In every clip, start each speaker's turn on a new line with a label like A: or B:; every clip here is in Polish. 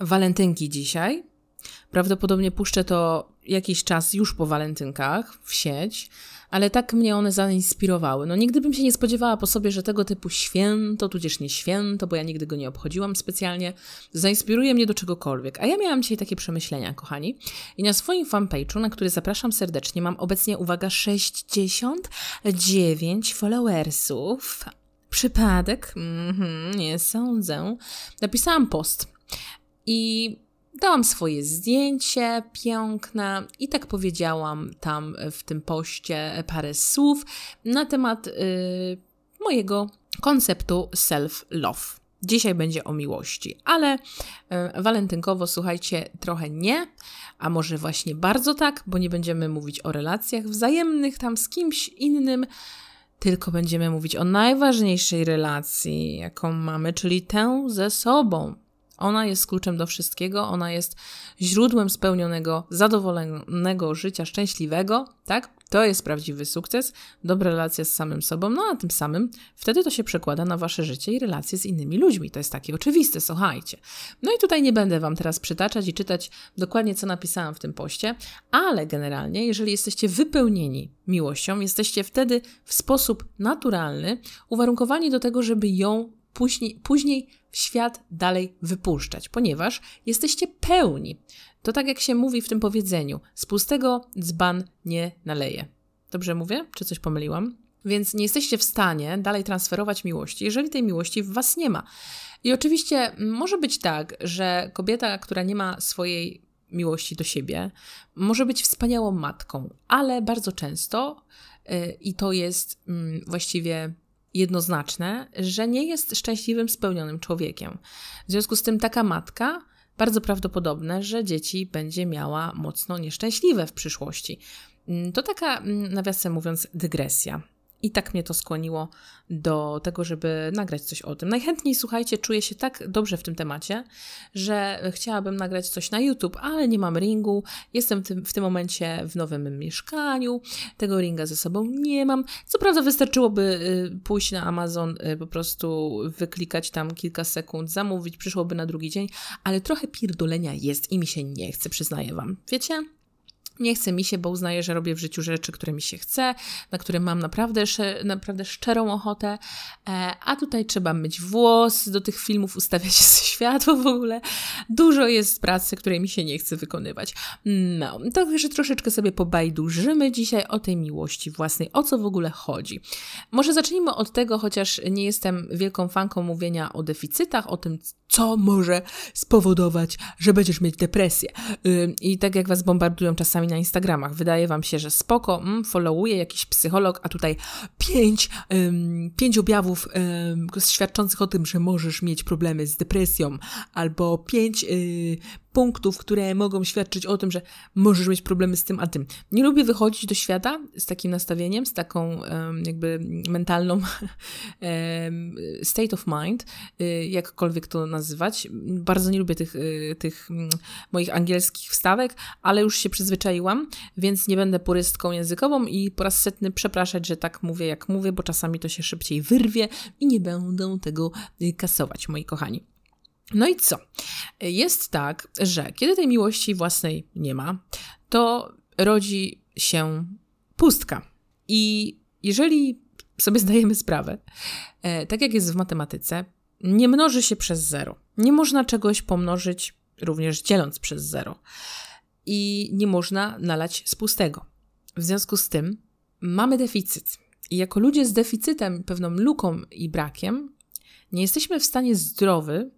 A: walentynki dzisiaj. Prawdopodobnie puszczę to jakiś czas już po walentynkach w sieć, ale tak mnie one zainspirowały. No nigdy bym się nie spodziewała po sobie, że tego typu święto, tudzież nie święto, bo ja nigdy go nie obchodziłam specjalnie, zainspiruje mnie do czegokolwiek. A ja miałam dzisiaj takie przemyślenia, kochani. I na swoim fanpage'u, na który zapraszam serdecznie, mam obecnie, uwaga, 69 followersów. Przypadek? Mhm, nie sądzę. Napisałam post. I Dałam swoje zdjęcie piękne i tak powiedziałam tam w tym poście parę słów na temat y, mojego konceptu self-love. Dzisiaj będzie o miłości, ale y, walentynkowo, słuchajcie, trochę nie, a może właśnie bardzo tak, bo nie będziemy mówić o relacjach wzajemnych tam z kimś innym, tylko będziemy mówić o najważniejszej relacji, jaką mamy, czyli tę ze sobą. Ona jest kluczem do wszystkiego, ona jest źródłem spełnionego, zadowolonego życia, szczęśliwego, tak? To jest prawdziwy sukces, dobra relacja z samym sobą, no a tym samym wtedy to się przekłada na wasze życie i relacje z innymi ludźmi. To jest takie oczywiste, słuchajcie. No i tutaj nie będę wam teraz przytaczać i czytać dokładnie, co napisałam w tym poście, ale generalnie, jeżeli jesteście wypełnieni miłością, jesteście wtedy w sposób naturalny uwarunkowani do tego, żeby ją później, później w świat dalej wypuszczać, ponieważ jesteście pełni. To tak jak się mówi w tym powiedzeniu: z pustego dzban nie naleje. Dobrze mówię? Czy coś pomyliłam? Więc nie jesteście w stanie dalej transferować miłości, jeżeli tej miłości w was nie ma. I oczywiście może być tak, że kobieta, która nie ma swojej miłości do siebie, może być wspaniałą matką, ale bardzo często, yy, i to jest yy, właściwie jednoznaczne, że nie jest szczęśliwym, spełnionym człowiekiem. W związku z tym taka matka bardzo prawdopodobne, że dzieci będzie miała mocno nieszczęśliwe w przyszłości. Mm, to taka, mm, nawiasem mówiąc, dygresja. I tak mnie to skłoniło do tego, żeby nagrać coś o tym. Najchętniej, słuchajcie, czuję się tak dobrze w tym temacie, że chciałabym nagrać coś na YouTube, ale nie mam ringu. Jestem w tym, w tym momencie w nowym mieszkaniu. Tego ringa ze sobą nie mam. Co prawda, wystarczyłoby y, pójść na Amazon, y, po prostu wyklikać tam kilka sekund, zamówić, przyszłoby na drugi dzień, ale trochę pierdolenia jest i mi się nie chce, przyznaję Wam. Wiecie? Nie chce mi się, bo uznaję, że robię w życiu rzeczy, które mi się chce, na które mam naprawdę, naprawdę szczerą ochotę, e, a tutaj trzeba myć włos, do tych filmów ustawiać światło w ogóle. Dużo jest pracy, której mi się nie chce wykonywać. No, także troszeczkę sobie pobajdurzymy dzisiaj o tej miłości własnej, o co w ogóle chodzi. Może zacznijmy od tego, chociaż nie jestem wielką fanką mówienia o deficytach, o tym, co może spowodować, że będziesz mieć depresję. I tak jak was bombardują czasami na Instagramach, wydaje wam się, że spoko, mm, followuje jakiś psycholog, a tutaj pięć, um, pięć objawów świadczących o tym, że możesz mieć problemy z depresją, albo pięć y, punktów, które mogą świadczyć o tym, że możesz mieć problemy z tym a tym. Nie lubię wychodzić do świata z takim nastawieniem, z taką jakby mentalną state of mind, y, jakkolwiek to nazywać. Bardzo nie lubię tych, y, tych mm, moich angielskich wstawek, ale już się przyzwyczaiłam, więc nie będę purystką językową i po raz setny przepraszać, że tak mówię, jak mówię, bo czasami to się szybciej wyrwie i nie będę tego kasować, moi kochani. No i co? Jest tak, że kiedy tej miłości własnej nie ma, to rodzi się pustka. I jeżeli sobie zdajemy sprawę, e, tak jak jest w matematyce, nie mnoży się przez zero. Nie można czegoś pomnożyć również dzieląc przez zero. I nie można nalać z pustego. W związku z tym mamy deficyt. I jako ludzie z deficytem, pewną luką i brakiem, nie jesteśmy w stanie zdrowy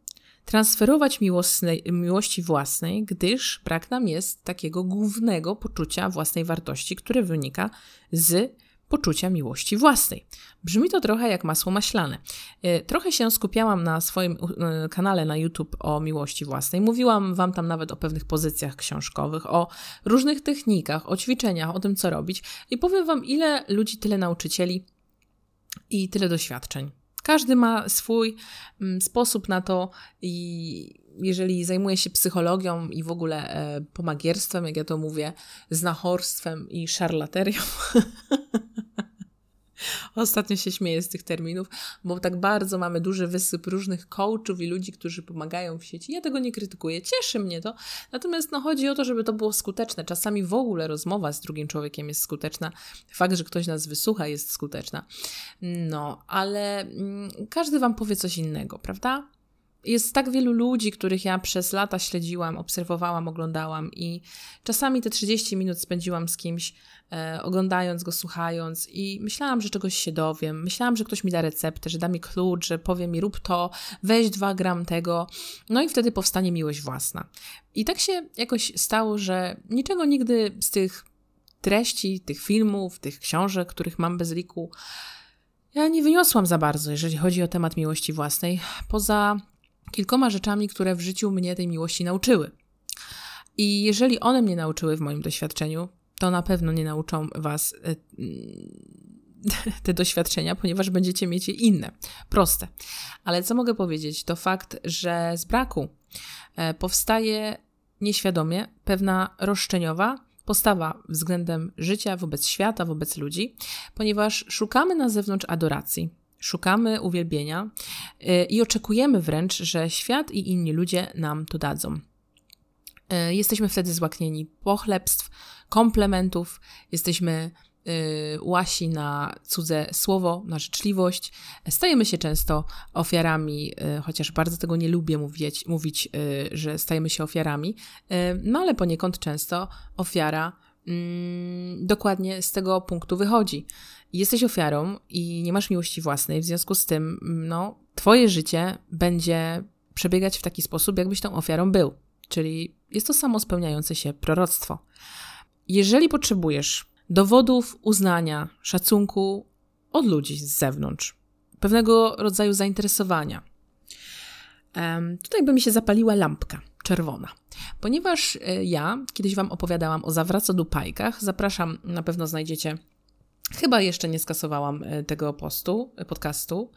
A: transferować miłosnej, miłości własnej, gdyż brak nam jest takiego głównego poczucia własnej wartości, które wynika z poczucia miłości własnej. Brzmi to trochę jak masło maślane. E, trochę się skupiałam na swoim e, kanale na YouTube o miłości własnej. Mówiłam Wam tam nawet o pewnych pozycjach książkowych, o różnych technikach, o ćwiczeniach, o tym, co robić. I powiem Wam, ile ludzi, tyle nauczycieli i tyle doświadczeń. Każdy ma swój mm, sposób na to i jeżeli zajmuje się psychologią i w ogóle e, pomagierstwem, jak ja to mówię, znachorstwem i szarlaterią, Ostatnio się śmieję z tych terminów, bo tak bardzo mamy duży wysyp różnych coachów i ludzi, którzy pomagają w sieci. Ja tego nie krytykuję, cieszy mnie to. Natomiast no, chodzi o to, żeby to było skuteczne. Czasami w ogóle rozmowa z drugim człowiekiem jest skuteczna. Fakt, że ktoś nas wysłucha, jest skuteczna. No, ale mm, każdy wam powie coś innego, prawda? Jest tak wielu ludzi, których ja przez lata śledziłam, obserwowałam, oglądałam i czasami te 30 minut spędziłam z kimś, e, oglądając go, słuchając i myślałam, że czegoś się dowiem. Myślałam, że ktoś mi da receptę, że da mi klucz, że powie mi rób to, weź dwa gram tego. No i wtedy powstanie miłość własna. I tak się jakoś stało, że niczego nigdy z tych treści, tych filmów, tych książek, których mam bez liku, ja nie wyniosłam za bardzo, jeżeli chodzi o temat miłości własnej, poza kilkoma rzeczami, które w życiu mnie tej miłości nauczyły. I jeżeli one mnie nauczyły w moim doświadczeniu, to na pewno nie nauczą Was e, te doświadczenia, ponieważ będziecie mieć je inne, proste. Ale co mogę powiedzieć, to fakt, że z braku e, powstaje nieświadomie pewna roszczeniowa postawa względem życia, wobec świata, wobec ludzi, ponieważ szukamy na zewnątrz adoracji, szukamy uwielbienia y, i oczekujemy wręcz, że świat i inni ludzie nam to dadzą. Y, jesteśmy wtedy złaknieni pochlebstw, komplementów, jesteśmy y, łasi na cudze słowo, na życzliwość. Stajemy się często ofiarami, chociaż bardzo tego nie lubię mówić, mówić że stajemy się ofiarami, no ale poniekąd często ofiara mm, dokładnie z tego punktu wychodzi jesteś ofiarą i nie masz miłości własnej, w związku z tym, no, twoje życie będzie przebiegać w taki sposób, jakbyś tą ofiarą był. Czyli jest to samo spełniające się proroctwo. Jeżeli potrzebujesz dowodów uznania, szacunku od ludzi z zewnątrz, pewnego rodzaju zainteresowania, tutaj by mi się zapaliła lampka czerwona. Ponieważ e, ja kiedyś Wam opowiadałam o zawracodupajkach, zapraszam, na pewno znajdziecie Chyba jeszcze nie skasowałam e, tego postu, e, podcastu.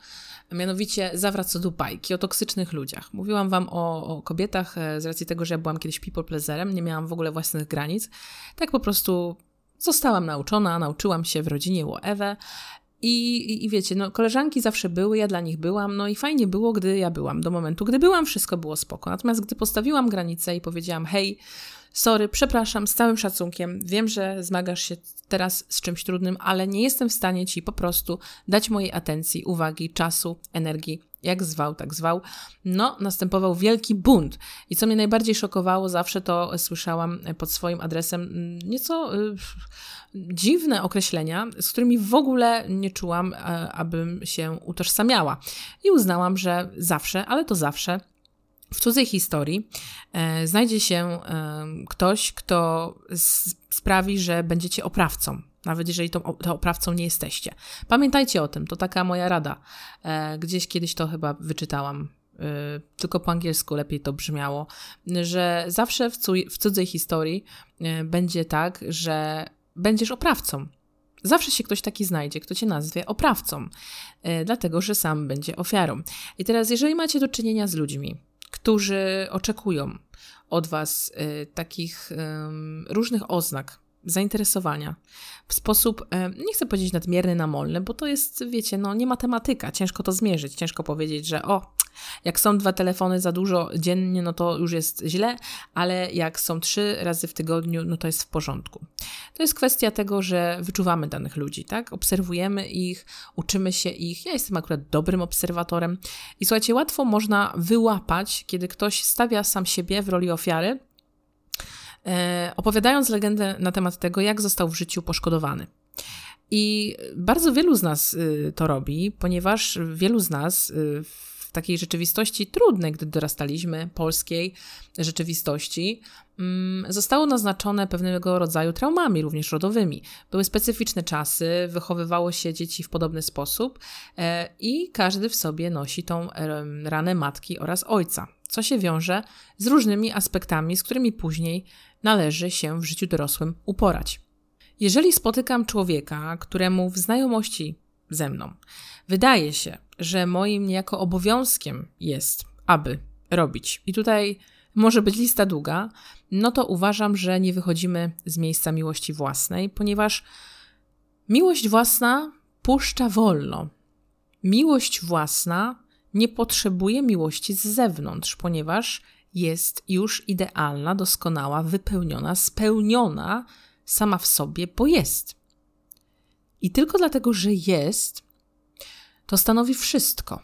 A: Mianowicie zawraca co do bajki o toksycznych ludziach. Mówiłam wam o, o, kobietach e, z racji tego, że ja byłam kiedyś people pleaserem, nie miałam w ogóle własnych granic. Tak po prostu zostałam nauczona, nauczyłam się w rodzinie u Ewę i, i, I, wiecie, no, koleżanki zawsze były, ja dla nich byłam, no i fajnie było, gdy ja byłam. Do momentu, gdy byłam, wszystko było spoko. Natomiast gdy postawiłam granicę i powiedziałam, hej, sorry, przepraszam, z całym szacunkiem, wiem, że zmagasz się teraz z czymś trudnym, ale nie jestem w stanie ci po prostu dać mojej atencji, uwagi, czasu, energii. Jak zwał, tak zwał. No, następował wielki bunt. I co mnie najbardziej szokowało, zawsze to słyszałam pod swoim adresem mm, nieco y, dziwne określenia, z którymi w ogóle nie czułam, y, abym się utożsamiała. I uznałam, że zawsze, ale to zawsze w cudzej historii e, znajdzie się e, ktoś, kto sprawi, że będziecie oprawcą, nawet jeżeli to, to oprawcą nie jesteście. Pamiętajcie o tym, to taka moja rada. E, gdzieś kiedyś to chyba wyczytałam, e, tylko po angielsku lepiej to brzmiało, że zawsze w, cu w cudzej historii e, będzie tak, że będziesz oprawcą. Zawsze się ktoś taki znajdzie, kto cię nazwie oprawcą, e, dlatego że sam będzie ofiarą. I teraz, jeżeli macie do czynienia z ludźmi, którzy oczekują od Was y, takich różnych oznak zainteresowania w sposób, y, nie chcę powiedzieć nadmierny, namolny, bo to jest, wiecie, no nie matematyka, ciężko to zmierzyć, ciężko powiedzieć, że o, jak są dwa telefony za dużo dziennie, no to już jest źle, ale jak są trzy razy w tygodniu, no to jest w porządku. To jest kwestia tego, że wyczuwamy danych ludzi, tak? Obserwujemy ich, uczymy się ich. Ja jestem akurat dobrym obserwatorem i słuchajcie, łatwo można wyłapać, kiedy ktoś stawia sam siebie w roli ofiary, e, opowiadając legendę na temat tego, jak został w życiu poszkodowany. I bardzo wielu z nas y, to robi, ponieważ wielu z nas y, takiej rzeczywistości trudnej, gdy dorastaliśmy, polskiej rzeczywistości, mm, zostało naznaczone pewnego rodzaju traumami, również rodowymi. Były specyficzne czasy, wychowywało się dzieci w podobny sposób e, i każdy w sobie nosi tą ranę matki oraz ojca, co się wiąże z różnymi aspektami, z którymi później należy się w życiu dorosłym uporać. Jeżeli spotykam człowieka, któremu w znajomości ze mną wydaje się, że moim niejako obowiązkiem jest, aby robić. I tutaj może być lista długa, no to uważam, że nie wychodzimy z miejsca miłości własnej, ponieważ miłość własna puszcza wolno. Miłość własna nie potrzebuje miłości z zewnątrz, ponieważ jest już idealna, doskonała, wypełniona, spełniona sama w sobie, bo jest. I tylko dlatego, że jest, to stanowi wszystko.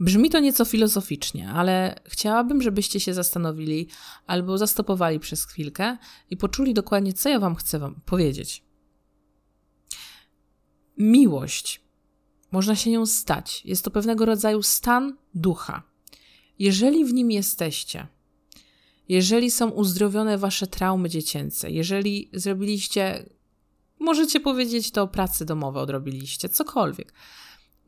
A: Brzmi to nieco filozoficznie, ale chciałabym, żebyście się zastanowili albo zastopowali przez chwilkę i poczuli dokładnie, co ja Wam chcę Wam powiedzieć. Miłość. Można się nią stać. Jest to pewnego rodzaju stan ducha. Jeżeli w nim jesteście, jeżeli są uzdrowione wasze traumy dziecięce, jeżeli zrobiliście, możecie powiedzieć to pracy domowe odrobiliście, cokolwiek.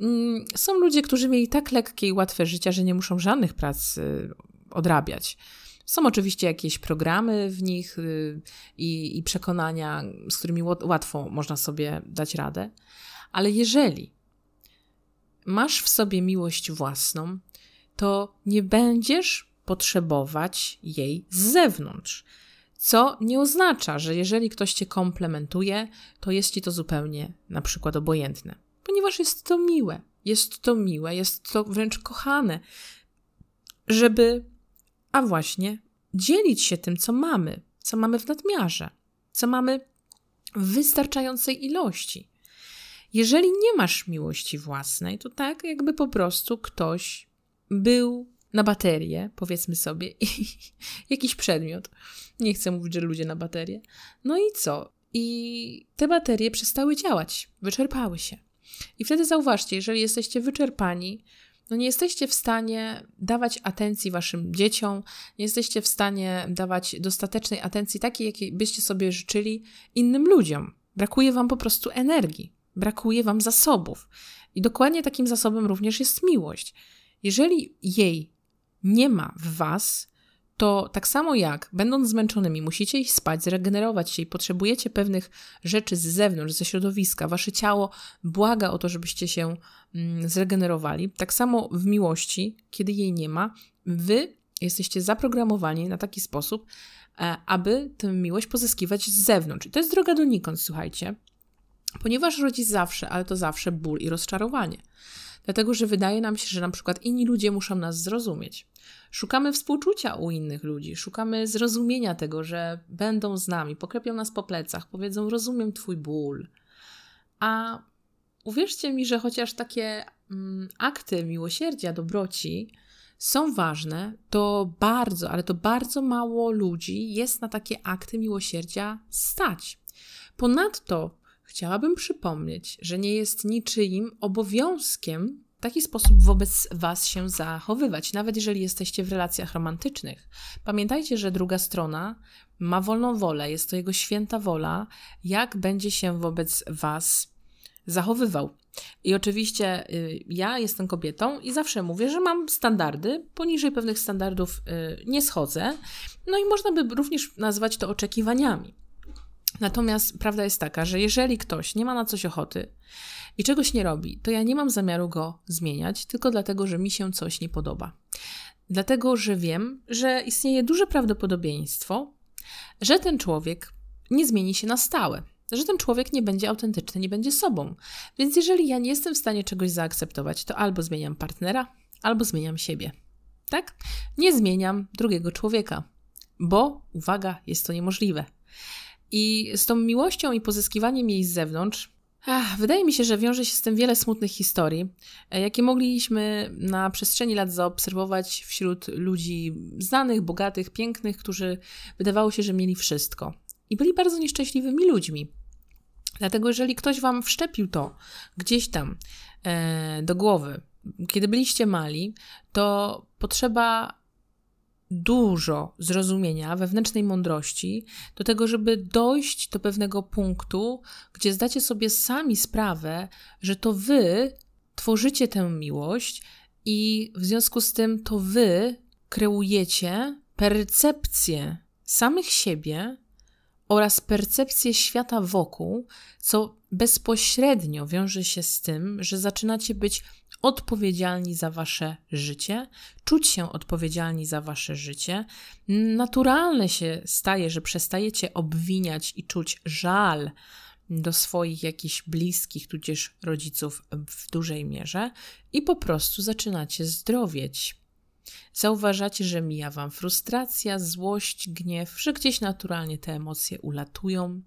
A: Mm, są ludzie, którzy mieli tak lekkie i łatwe życie, że nie muszą żadnych prac y, odrabiać. Są oczywiście jakieś programy w nich y, i, i przekonania, z którymi łatwo można sobie dać radę, ale jeżeli masz w sobie miłość własną, to nie będziesz potrzebować jej z zewnątrz. Co nie oznacza, że jeżeli ktoś cię komplementuje, to jest ci to zupełnie na przykład obojętne, ponieważ jest to miłe, jest to miłe, jest to wręcz kochane, żeby, a właśnie, dzielić się tym, co mamy, co mamy w nadmiarze, co mamy w wystarczającej ilości. Jeżeli nie masz miłości własnej, to tak, jakby po prostu ktoś był na baterię, powiedzmy sobie, i jakiś przedmiot. Nie chcę mówić, że ludzie na baterię. No i co? I te baterie przestały działać, wyczerpały się. I wtedy zauważcie, jeżeli jesteście wyczerpani, no nie jesteście w stanie dawać atencji waszym dzieciom, nie jesteście w stanie dawać dostatecznej atencji, takiej, jakiej byście sobie życzyli innym ludziom. Brakuje wam po prostu energii, brakuje wam zasobów. I dokładnie takim zasobem również jest miłość. Jeżeli jej nie ma w was, to tak samo jak będąc zmęczonymi, musicie iść spać, zregenerować się i potrzebujecie pewnych rzeczy z zewnątrz, ze środowiska, wasze ciało błaga o to, żebyście się mm, zregenerowali. Tak samo w miłości, kiedy jej nie ma, wy jesteście zaprogramowani na taki sposób, e, aby tę miłość pozyskiwać z zewnątrz. I to jest droga donikąd, słuchajcie, ponieważ rodzi zawsze, ale to zawsze ból i rozczarowanie. Dlatego, że wydaje nam się, że na przykład inni ludzie muszą nas zrozumieć. Szukamy współczucia u innych ludzi, szukamy zrozumienia tego, że będą z nami, poklepią nas po plecach, powiedzą: Rozumiem Twój ból. A uwierzcie mi, że chociaż takie mm, akty miłosierdzia, dobroci są ważne, to bardzo, ale to bardzo mało ludzi jest na takie akty miłosierdzia stać. Ponadto chciałabym przypomnieć, że nie jest niczyim obowiązkiem w taki sposób wobec Was się zachowywać, nawet jeżeli jesteście w relacjach romantycznych. Pamiętajcie, że druga strona ma wolną wolę, jest to jego święta wola, jak będzie się wobec Was zachowywał. I oczywiście y, ja jestem kobietą i zawsze mówię, że mam standardy, poniżej pewnych standardów y, nie schodzę. No i można by również nazwać to oczekiwaniami. Natomiast prawda jest taka, że jeżeli ktoś nie ma na coś ochoty i czegoś nie robi, to ja nie mam zamiaru go zmieniać, tylko dlatego, że mi się coś nie podoba. Dlatego, że wiem, że istnieje duże prawdopodobieństwo, że ten człowiek nie zmieni się na stałe, że ten człowiek nie będzie autentyczny, nie będzie sobą. Więc jeżeli ja nie jestem w stanie czegoś zaakceptować, to albo zmieniam partnera, albo zmieniam siebie. Tak? Nie zmieniam drugiego człowieka, bo uwaga, jest to niemożliwe. I z tą miłością i pozyskiwaniem jej z zewnątrz, ach, wydaje mi się, że wiąże się z tym wiele smutnych historii, e, jakie mogliśmy na przestrzeni lat zaobserwować wśród ludzi znanych, bogatych, pięknych, którzy wydawało się, że mieli wszystko. I byli bardzo nieszczęśliwymi ludźmi. Dlatego, jeżeli ktoś wam wszczepił to gdzieś tam e, do głowy, kiedy byliście mali, to potrzeba dużo zrozumienia, wewnętrznej mądrości do tego, żeby dojść do pewnego punktu, gdzie zdacie sobie sami sprawę, że to wy tworzycie tę miłość i w związku z tym to wy kreujecie percepcję samych siebie oraz percepcję świata wokół, co bezpośrednio wiąże się z tym, że zaczynacie być odpowiedzialni za wasze życie, czuć się odpowiedzialni za wasze życie. Naturalne się staje, że przestajecie obwiniać i czuć żal do swoich jakichś bliskich, tudzież rodziców w dużej mierze i po prostu zaczynacie zdrowieć. Zauważacie, że mija wam frustracja, złość, gniew, że gdzieś naturalnie te emocje ulatują,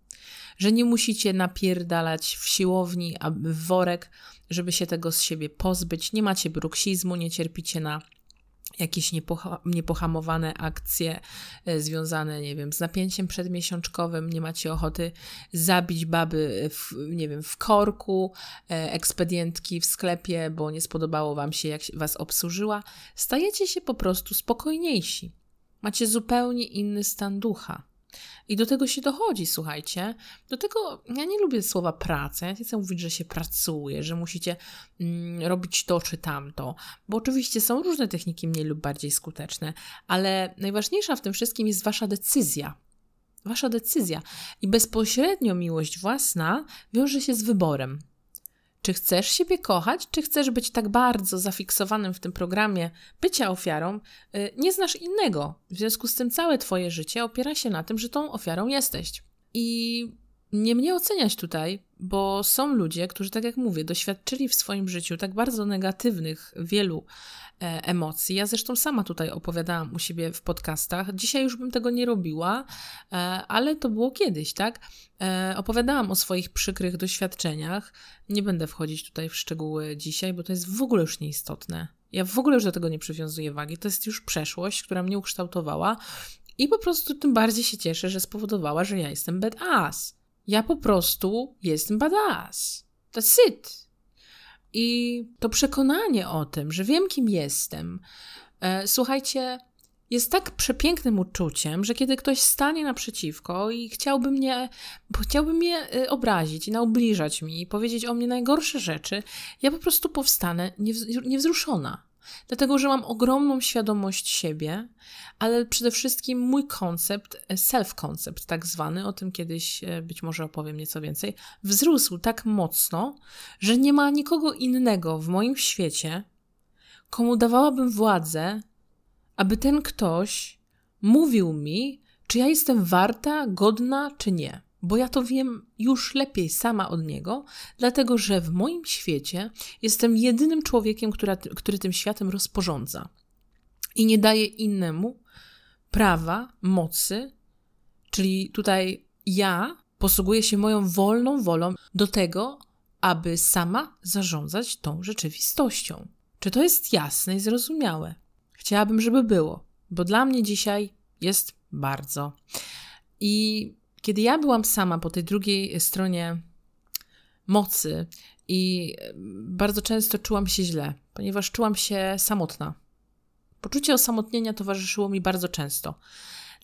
A: że nie musicie napierdalać w siłowni, w worek, żeby się tego z siebie pozbyć. Nie macie bruksizmu, nie cierpicie na jakieś niepoha niepohamowane akcje e, związane, nie wiem, z napięciem przedmiesiączkowym, nie macie ochoty zabić baby, w, nie wiem, w korku, e, ekspedientki w sklepie, bo nie spodobało wam się, jak was obsłużyła, stajecie się po prostu spokojniejsi. Macie zupełnie inny stan ducha. I do tego się dochodzi, słuchajcie. Do tego ja nie lubię słowa praca. Ja nie chcę mówić, że się pracuje, że musicie mm, robić to czy tamto, bo oczywiście są różne techniki mniej lub bardziej skuteczne, ale najważniejsza w tym wszystkim jest wasza decyzja. Wasza decyzja. I bezpośrednio miłość własna wiąże się z wyborem. Czy chcesz siebie kochać, czy chcesz być tak bardzo zafiksowanym w tym programie bycia ofiarą, y, nie znasz innego. W związku z tym całe Twoje życie opiera się na tym, że tą ofiarą jesteś. I nie mnie oceniać tutaj, bo są ludzie, którzy, tak jak mówię, doświadczyli w swoim życiu tak bardzo negatywnych wielu e, emocji. Ja zresztą sama tutaj opowiadałam u siebie w podcastach. Dzisiaj już bym tego nie robiła, e, ale to było kiedyś, tak? E, opowiadałam o swoich przykrych doświadczeniach. Nie będę wchodzić tutaj w szczegóły dzisiaj, bo to jest w ogóle już nieistotne. Ja w ogóle już do tego nie przywiązuję wagi. To jest już przeszłość, która mnie ukształtowała. I po prostu tym bardziej się cieszę, że spowodowała, że ja jestem badass. Ja po prostu jestem badass. That's it. I to przekonanie o tym, że wiem, kim jestem, e, słuchajcie, jest tak przepięknym uczuciem, że kiedy ktoś stanie naprzeciwko i chciałby mnie, chciałby mnie e, obrazić i naubliżać mi i powiedzieć o mnie najgorsze rzeczy, ja po prostu powstanę niewzruszona. Dlatego, że mam ogromną świadomość siebie, ale przede wszystkim mój koncept, self-concept tak zwany, o tym kiedyś e, być może opowiem nieco więcej, wzrósł tak mocno, że nie ma nikogo innego w moim świecie, komu dawałabym władzę, aby ten ktoś mówił mi, czy ja jestem warta, godna, czy nie bo ja to wiem już lepiej sama od niego, dlatego że w moim świecie jestem jedynym człowiekiem, która, który tym światem rozporządza i nie daje innemu prawa, mocy, czyli tutaj ja posługuję się moją wolną wolą do tego, aby sama zarządzać tą rzeczywistością. Czy to jest jasne i zrozumiałe? Chciałabym, żeby było, bo dla mnie dzisiaj jest bardzo. I kiedy ja byłam sama po tej drugiej stronie mocy i bardzo często czułam się źle, ponieważ czułam się samotna. Poczucie osamotnienia towarzyszyło mi bardzo często.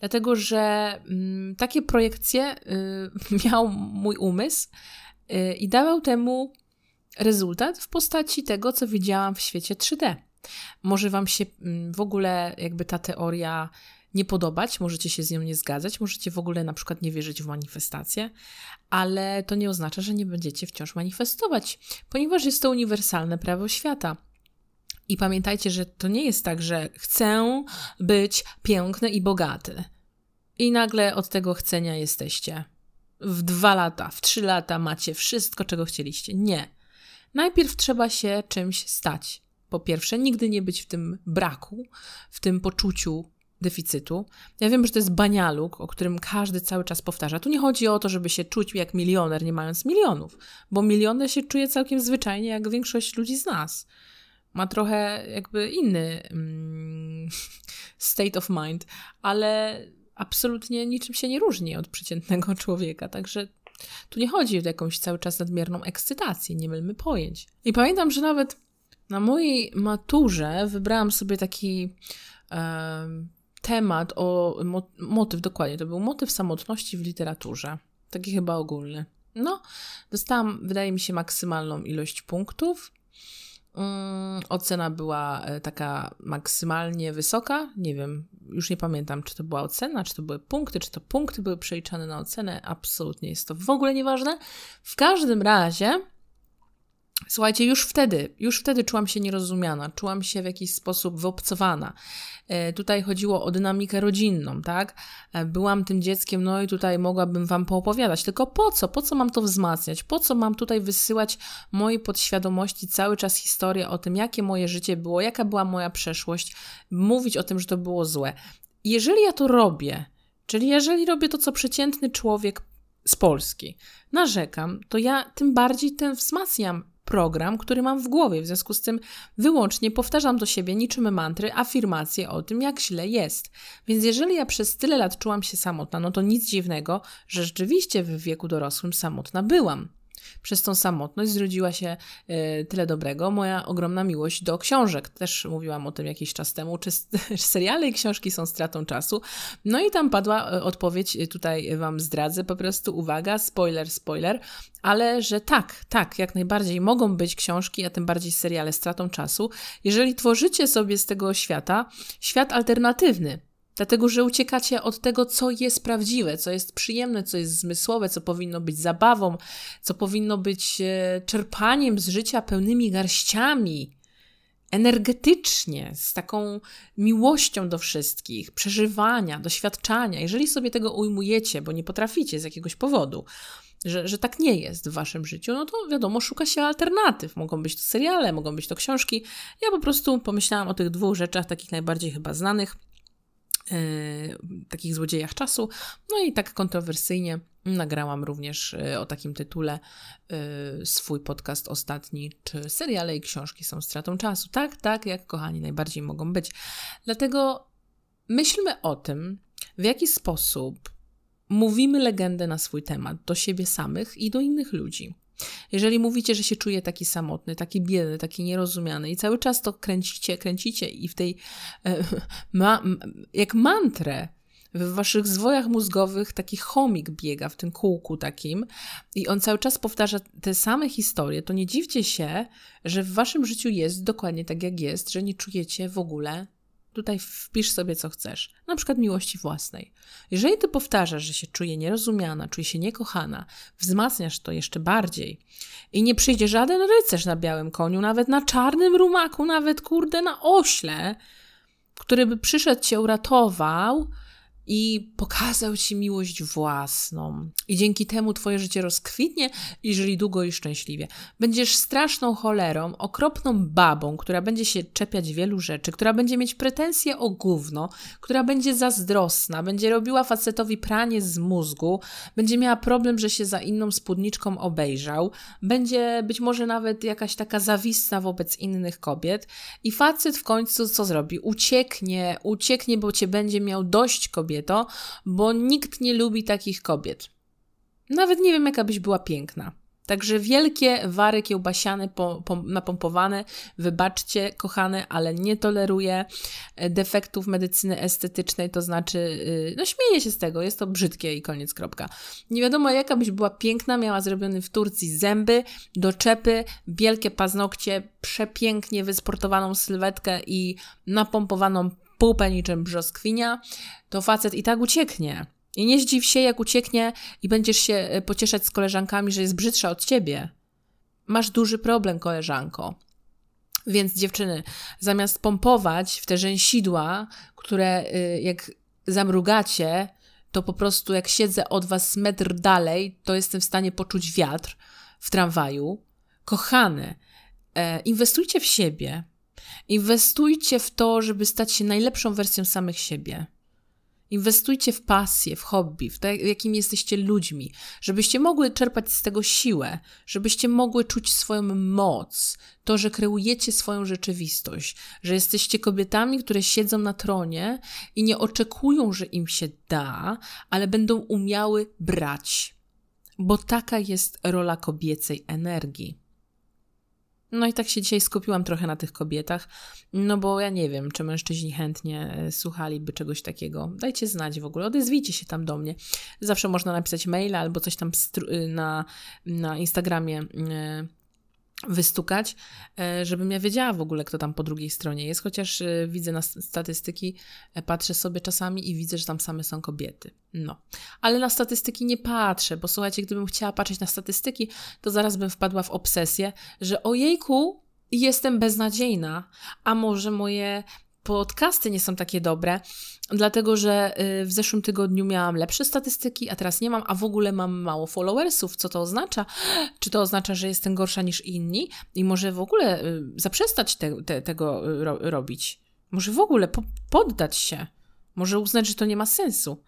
A: Dlatego, że mm, takie projekcje y, miał mój umysł y, i dawał temu rezultat w postaci tego, co widziałam w świecie 3D. Może Wam się mm, w ogóle jakby ta teoria nie podobać, możecie się z nią nie zgadzać, możecie w ogóle na przykład nie wierzyć w manifestację, ale to nie oznacza, że nie będziecie wciąż manifestować, ponieważ jest to uniwersalne prawo świata. I pamiętajcie, że to nie jest tak, że chcę być piękny i bogaty. I nagle od tego chcenia jesteście. W dwa lata, w trzy lata macie wszystko, czego chcieliście. Nie. Najpierw trzeba się czymś stać. Po pierwsze, nigdy nie być w tym braku, w tym poczuciu deficytu. Ja wiem, że to jest banialuk, o którym każdy cały czas powtarza. Tu nie chodzi o to, żeby się czuć jak milioner, nie mając milionów, bo milioner się czuje całkiem zwyczajnie, jak większość ludzi z nas. Ma trochę jakby inny mm, state of mind, ale absolutnie niczym się nie różni od przeciętnego człowieka. Także tu nie chodzi o jakąś cały czas nadmierną ekscytację, nie mylmy pojęć. I pamiętam, że nawet na mojej maturze wybrałam sobie taki temat, o motyw, dokładnie, to był motyw samotności w literaturze. Taki chyba ogólny. No, dostałam, wydaje mi się, maksymalną ilość punktów. Um, ocena była e, taka maksymalnie wysoka. Nie wiem, już nie pamiętam, czy to była ocena, czy to były punkty, czy to punkty były przeliczane na ocenę. Absolutnie jest to w ogóle nieważne. W każdym razie Słuchajcie, już wtedy, już wtedy czułam się nierozumiana, czułam się w jakiś sposób wyobcowana. E, tutaj chodziło o dynamikę rodzinną, tak? E, byłam tym dzieckiem, no i tutaj mogłabym Wam poopowiadać, tylko po co? Po co mam to wzmacniać? Po co mam tutaj wysyłać mojej podświadomości cały czas historię o tym, jakie moje życie było, jaka była moja przeszłość, mówić o tym, że to było złe. Jeżeli ja to robię, czyli jeżeli robię to, co przeciętny człowiek z Polski, narzekam, to ja tym bardziej ten wzmacniam program, który mam w głowie. W związku z tym wyłącznie powtarzam do siebie niczym mantry afirmacje o tym, jak źle jest. Więc jeżeli ja przez tyle lat czułam się samotna, no to nic dziwnego, że rzeczywiście w wieku dorosłym samotna byłam. Przez tą samotność zrodziła się y, tyle dobrego. Moja ogromna miłość do książek. Też mówiłam o tym jakiś czas temu, czy, seriale i książki są stratą czasu. No i tam padła y, odpowiedź, y, tutaj Wam zdradzę, po prostu uwaga, spoiler, spoiler, ale że tak, tak, jak najbardziej mogą być książki, a tym bardziej seriale stratą czasu, jeżeli tworzycie sobie z tego świata świat alternatywny, Dlatego, że uciekacie od tego, co jest prawdziwe, co jest przyjemne, co jest zmysłowe, co powinno być zabawą, co powinno być e, czerpaniem z życia pełnymi garściami, energetycznie, z taką miłością do wszystkich, przeżywania, doświadczania. Jeżeli sobie tego ujmujecie, bo nie potraficie z jakiegoś powodu, że, że tak nie jest w waszym życiu, no to wiadomo, szuka się alternatyw. Mogą być to seriale, mogą być to książki. Ja po prostu pomyślałam o tych dwóch rzeczach, takich najbardziej chyba znanych takich złodziejach czasu. No i tak kontrowersyjnie nagrałam również e, o takim tytule e, swój podcast ostatni, czy seriale i książki są stratą czasu. Tak, tak, jak kochani najbardziej mogą być. Dlatego myślmy o tym, w jaki sposób mówimy legendę na swój temat do siebie samych i do innych ludzi. Jeżeli mówicie, że się czuje taki samotny, taki biedny, taki nierozumiany i cały czas to kręcicie, kręcicie i w tej, e, ma, jak mantrę, w waszych zwojach mózgowych taki chomik biega w tym kółku takim i on cały czas powtarza te same historie, to nie dziwcie się, że w waszym życiu jest dokładnie tak jak jest, że nie czujecie w ogóle Tutaj wpisz sobie, co chcesz. Na przykład miłości własnej. Jeżeli ty powtarzasz, że się czuje nierozumiana, czuje się niekochana, wzmacniasz to jeszcze bardziej i nie przyjdzie żaden rycerz na białym koniu, nawet na czarnym rumaku, nawet kurde na ośle, który by przyszedł cię uratował, i pokazał ci miłość własną. I dzięki temu twoje życie rozkwitnie i żyli długo i szczęśliwie. Będziesz straszną cholerą, okropną babą, która będzie się czepiać wielu rzeczy, która będzie mieć pretensje o gówno, która będzie zazdrosna, będzie robiła facetowi pranie z mózgu, będzie miała problem, że się za inną spódniczką obejrzał, będzie być może nawet jakaś taka zawistna wobec innych kobiet i facet w końcu co zrobi? Ucieknie, ucieknie, bo cię będzie miał dość kobiet kobieto, bo nikt nie lubi takich kobiet. Nawet nie wiem, jaka byś była piękna. Także wielkie wary kiełbasiane, po, po, napompowane, wybaczcie, kochane, ale nie toleruję e, defektów medycyny estetycznej, to znaczy, yy, no śmieję się z tego, jest to brzydkie i koniec, kropka. Nie wiadomo, jaka byś była piękna, miała zrobiony w Turcji zęby, doczepy, wielkie paznokcie, przepięknie wysportowaną sylwetkę i napompowaną pupę niczym brzoskwinia, to facet i tak ucieknie. I nie zdziw się, jak ucieknie i będziesz się e, pocieszać z koleżankami, że jest brzydsza od ciebie. Masz duży problem, koleżanko. Więc dziewczyny, zamiast pompować w te rzęsidła, które y, jak zamrugacie, to po prostu jak siedzę od was metr dalej, to jestem w stanie poczuć wiatr w tramwaju. Kochane, inwestujcie w siebie, Inwestujcie w to, żeby stać się najlepszą wersją samych siebie. Inwestujcie w pasję, w hobby, w to, jakim jesteście ludźmi, żebyście mogły czerpać z tego siłę, żebyście mogły czuć swoją moc, to, że kreujecie swoją rzeczywistość, że jesteście kobietami, które siedzą na tronie i nie oczekują, że im się da, ale będą umiały brać, bo taka jest rola kobiecej energii. No i tak się dzisiaj skupiłam trochę na tych kobietach, no bo ja nie wiem, czy mężczyźni chętnie e, słuchaliby czegoś takiego. Dajcie znać w ogóle, odezwijcie się tam do mnie. Zawsze można napisać maila albo coś tam y, na, na Instagramie y, wystukać, e, żebym ja wiedziała w ogóle, kto tam po drugiej stronie jest, chociaż e, widzę na statystyki, e, patrzę sobie czasami i widzę, że tam same są kobiety. No. Ale na statystyki nie patrzę, bo słuchajcie, gdybym chciała patrzeć na statystyki, to zaraz bym wpadła w obsesję, że ojejku, jestem beznadziejna, a może moje podcasty nie są takie dobre, dlatego że y, w zeszłym tygodniu miałam lepsze statystyki, a teraz nie mam, a w ogóle mam mało followersów. Co to oznacza? Czy to oznacza, że jestem gorsza niż inni i może w ogóle y, zaprzestać te, te, tego y, ro robić? Może w ogóle po poddać się? Może uznać, że to nie ma sensu?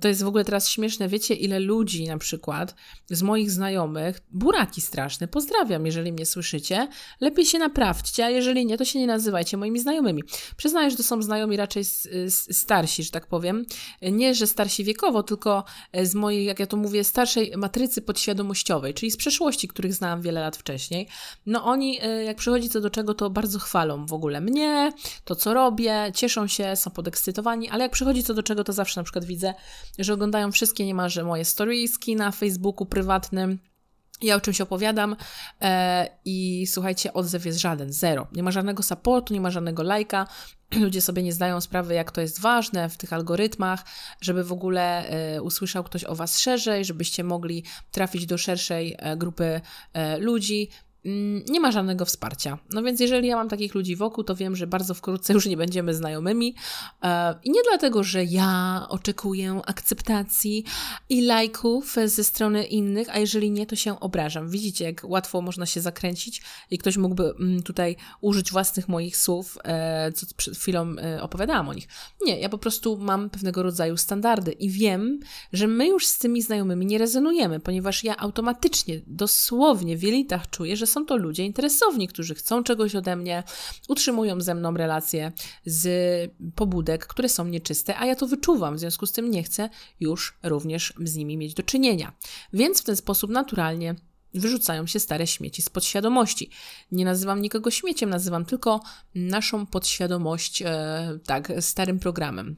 A: To jest w ogóle teraz śmieszne. Wiecie, ile ludzi na przykład z moich znajomych, buraki straszne, pozdrawiam, jeżeli mnie słyszycie, lepiej się naprawcie, a jeżeli nie, to się nie nazywajcie moimi znajomymi. Przyznaję, że to są znajomi raczej starsi, że tak powiem. Nie, że starsi wiekowo, tylko z mojej, jak ja to mówię, starszej matrycy podświadomościowej, czyli z przeszłości, których znałam wiele lat wcześniej. No oni, e, jak przychodzi co do czego, to bardzo chwalą w ogóle mnie, to co robię, cieszą się, są podekscytowani, ale jak przychodzi co do czego, to zawsze na przykład widzę, że oglądają wszystkie niemalże moje storieski na Facebooku prywatnym. Ja o czymś opowiadam e, i słuchajcie, odzew jest żaden, zero. Nie ma żadnego supportu, nie ma żadnego lajka. Ludzie sobie nie zdają sprawy, jak to jest ważne w tych algorytmach, żeby w ogóle e, usłyszał ktoś o Was szerzej, żebyście mogli trafić do szerszej e, grupy e, ludzi. Mm, nie ma żadnego wsparcia. No więc jeżeli ja mam takich ludzi wokół, to wiem, że bardzo wkrótce już nie będziemy znajomymi. E, I nie dlatego, że ja oczekuję akceptacji i lajków ze strony innych, a jeżeli nie, to się obrażam. Widzicie, jak łatwo można się zakręcić i ktoś mógłby mm, tutaj użyć własnych moich słów, e, co przed chwilą e, opowiadałam o nich. Nie, ja po prostu mam pewnego rodzaju standardy i wiem, że my już z tymi znajomymi nie rezonujemy, ponieważ ja automatycznie, dosłownie w jelitach czuję, że są to ludzie interesowni, którzy chcą czegoś ode mnie, utrzymują ze mną relacje z pobudek, które są nieczyste, a ja to wyczuwam, w związku z tym nie chcę już również z nimi mieć do czynienia. Więc w ten sposób naturalnie wyrzucają się stare śmieci z podświadomości. Nie nazywam nikogo śmieciem, nazywam tylko naszą podświadomość e, tak starym programem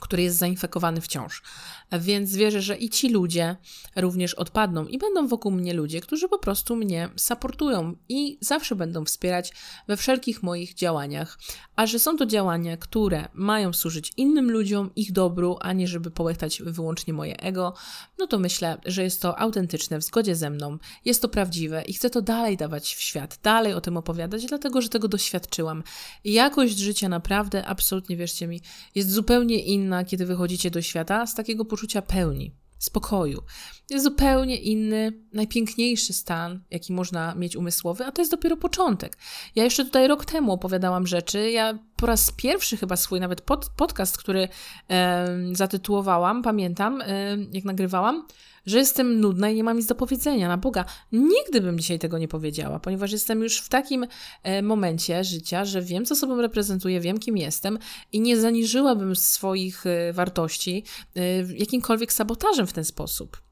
A: który jest zainfekowany wciąż. Więc wierzę, że i ci ludzie również odpadną i będą wokół mnie ludzie, którzy po prostu mnie supportują i zawsze będą wspierać we wszelkich moich działaniach. A że są to działania, które mają służyć innym ludziom, ich dobru, a nie żeby połechtać wyłącznie moje ego, no to myślę, że jest to autentyczne, w zgodzie ze mną, jest to prawdziwe i chcę to dalej dawać w świat, dalej o tym opowiadać, dlatego że tego doświadczyłam. Jakość życia naprawdę, absolutnie wierzcie mi, jest zupełnie inna, kiedy wychodzicie do świata z takiego poczucia pełni, spokoju. Jest zupełnie inny, najpiękniejszy stan, jaki można mieć umysłowy, a to jest dopiero początek. Ja jeszcze tutaj rok temu opowiadałam rzeczy. Ja po raz pierwszy chyba swój nawet pod, podcast, który e, zatytułowałam, pamiętam, e, jak nagrywałam, że jestem nudna i nie mam nic do powiedzenia. Na Boga, nigdy bym dzisiaj tego nie powiedziała, ponieważ jestem już w takim e, momencie życia, że wiem, co sobą reprezentuję, wiem, kim jestem i nie zaniżyłabym swoich e, wartości e, jakimkolwiek sabotażem w ten sposób.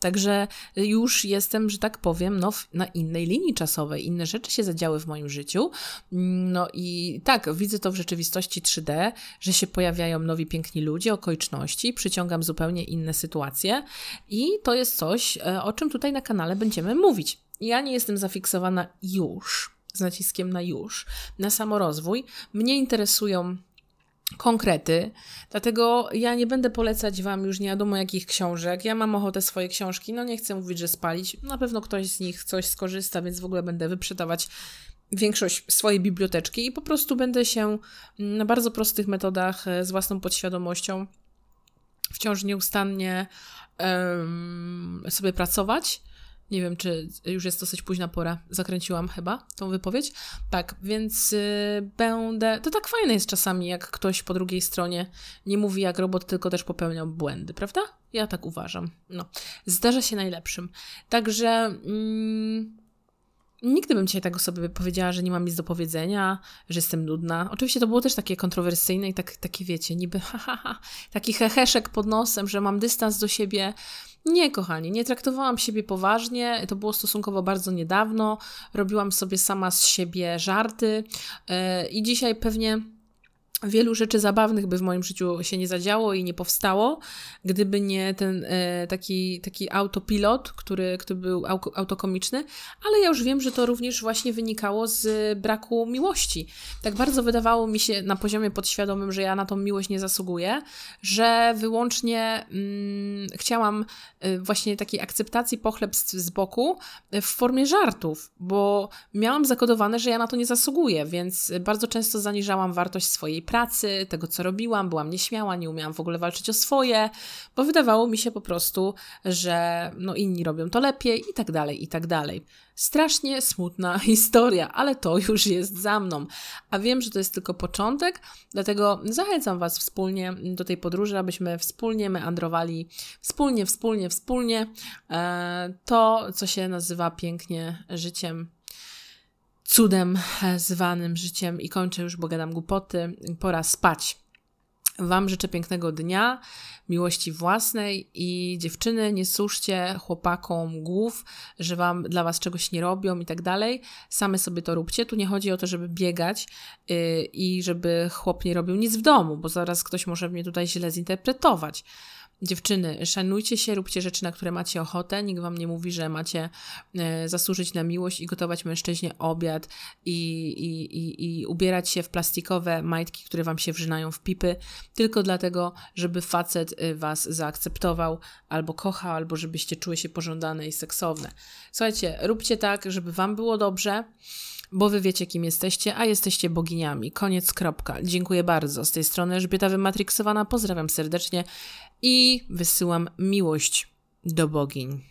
A: Także już jestem, że tak powiem, no, na innej linii czasowej. Inne rzeczy się zadziały w moim życiu. No i tak, widzę to w rzeczywistości 3D, że się pojawiają nowi piękni ludzie, okoliczności, przyciągam zupełnie inne sytuacje i to jest coś, e, o czym tutaj na kanale będziemy mówić. Ja nie jestem zafiksowana już, z naciskiem na już, na samorozwój. Mnie interesują konkrety. Dlatego ja nie będę polecać Wam już nie wiadomo jakich książek. Ja mam ochotę swoje książki, no nie chcę mówić, że spalić. Na pewno ktoś z nich coś skorzysta, więc w ogóle będę wyprzedawać większość swojej biblioteczki i po prostu będę się na bardzo prostych metodach e, z własną podświadomością wciąż nieustannie um, sobie pracować nie wiem, czy już jest dosyć późna pora. Zakręciłam chyba tą wypowiedź. Tak, więc y, będę. To tak fajne jest czasami, jak ktoś po drugiej stronie nie mówi jak robot, tylko też popełniał błędy, prawda? Ja tak uważam. No, zdarza się najlepszym. Także. Mm, Nigdy bym dzisiaj tego sobie powiedziała, że nie mam nic do powiedzenia, że jestem nudna. Oczywiście to było też takie kontrowersyjne i tak, takie wiecie, niby ha, ha, ha, taki heheszek pod nosem, że mam dystans do siebie. Nie, kochani, nie traktowałam siebie poważnie. To było stosunkowo bardzo niedawno. Robiłam sobie sama z siebie żarty yy, i dzisiaj pewnie Wielu rzeczy zabawnych by w moim życiu się nie zadziało i nie powstało, gdyby nie ten e, taki, taki autopilot, który, który był autokomiczny, ale ja już wiem, że to również właśnie wynikało z braku miłości. Tak bardzo wydawało mi się na poziomie podświadomym, że ja na tą miłość nie zasługuję, że wyłącznie mm, chciałam y, właśnie takiej akceptacji pochlebstw z boku w formie żartów, bo miałam zakodowane, że ja na to nie zasługuję, więc bardzo często zaniżałam wartość swojej pracy, tego co robiłam, byłam nieśmiała, nie umiałam w ogóle walczyć o swoje, bo wydawało mi się po prostu, że no inni robią to lepiej i tak dalej, i tak dalej. Strasznie smutna historia, ale to już jest za mną. A wiem, że to jest tylko początek, dlatego zachęcam Was wspólnie do tej podróży, abyśmy wspólnie meandrowali, wspólnie, wspólnie, wspólnie e, to, co się nazywa pięknie życiem cudem zwanym życiem i kończę już, bo gadam głupoty. Pora spać. Wam życzę pięknego dnia, miłości własnej i dziewczyny, nie służcie chłopakom głów, że wam dla was czegoś nie robią i tak dalej. Same sobie to róbcie. Tu nie chodzi o to, żeby biegać yy, i żeby chłop nie robił nic w domu, bo zaraz ktoś może mnie tutaj źle zinterpretować. Dziewczyny, szanujcie się, róbcie rzeczy, na które macie ochotę. Nikt wam nie mówi, że macie e, zasłużyć na miłość i gotować mężczyźnie obiad i, i, i, i ubierać się w plastikowe majtki, które wam się wrzynają w pipy, tylko dlatego, żeby facet e, was zaakceptował, albo kochał, albo żebyście czuły się pożądane i seksowne. Słuchajcie, róbcie tak, żeby wam było dobrze bo wy wiecie, kim jesteście, a jesteście boginiami. Koniec, kropka. Dziękuję bardzo. Z tej strony Elżbieta Wymatriksowana. Pozdrawiam serdecznie i wysyłam miłość do bogiń.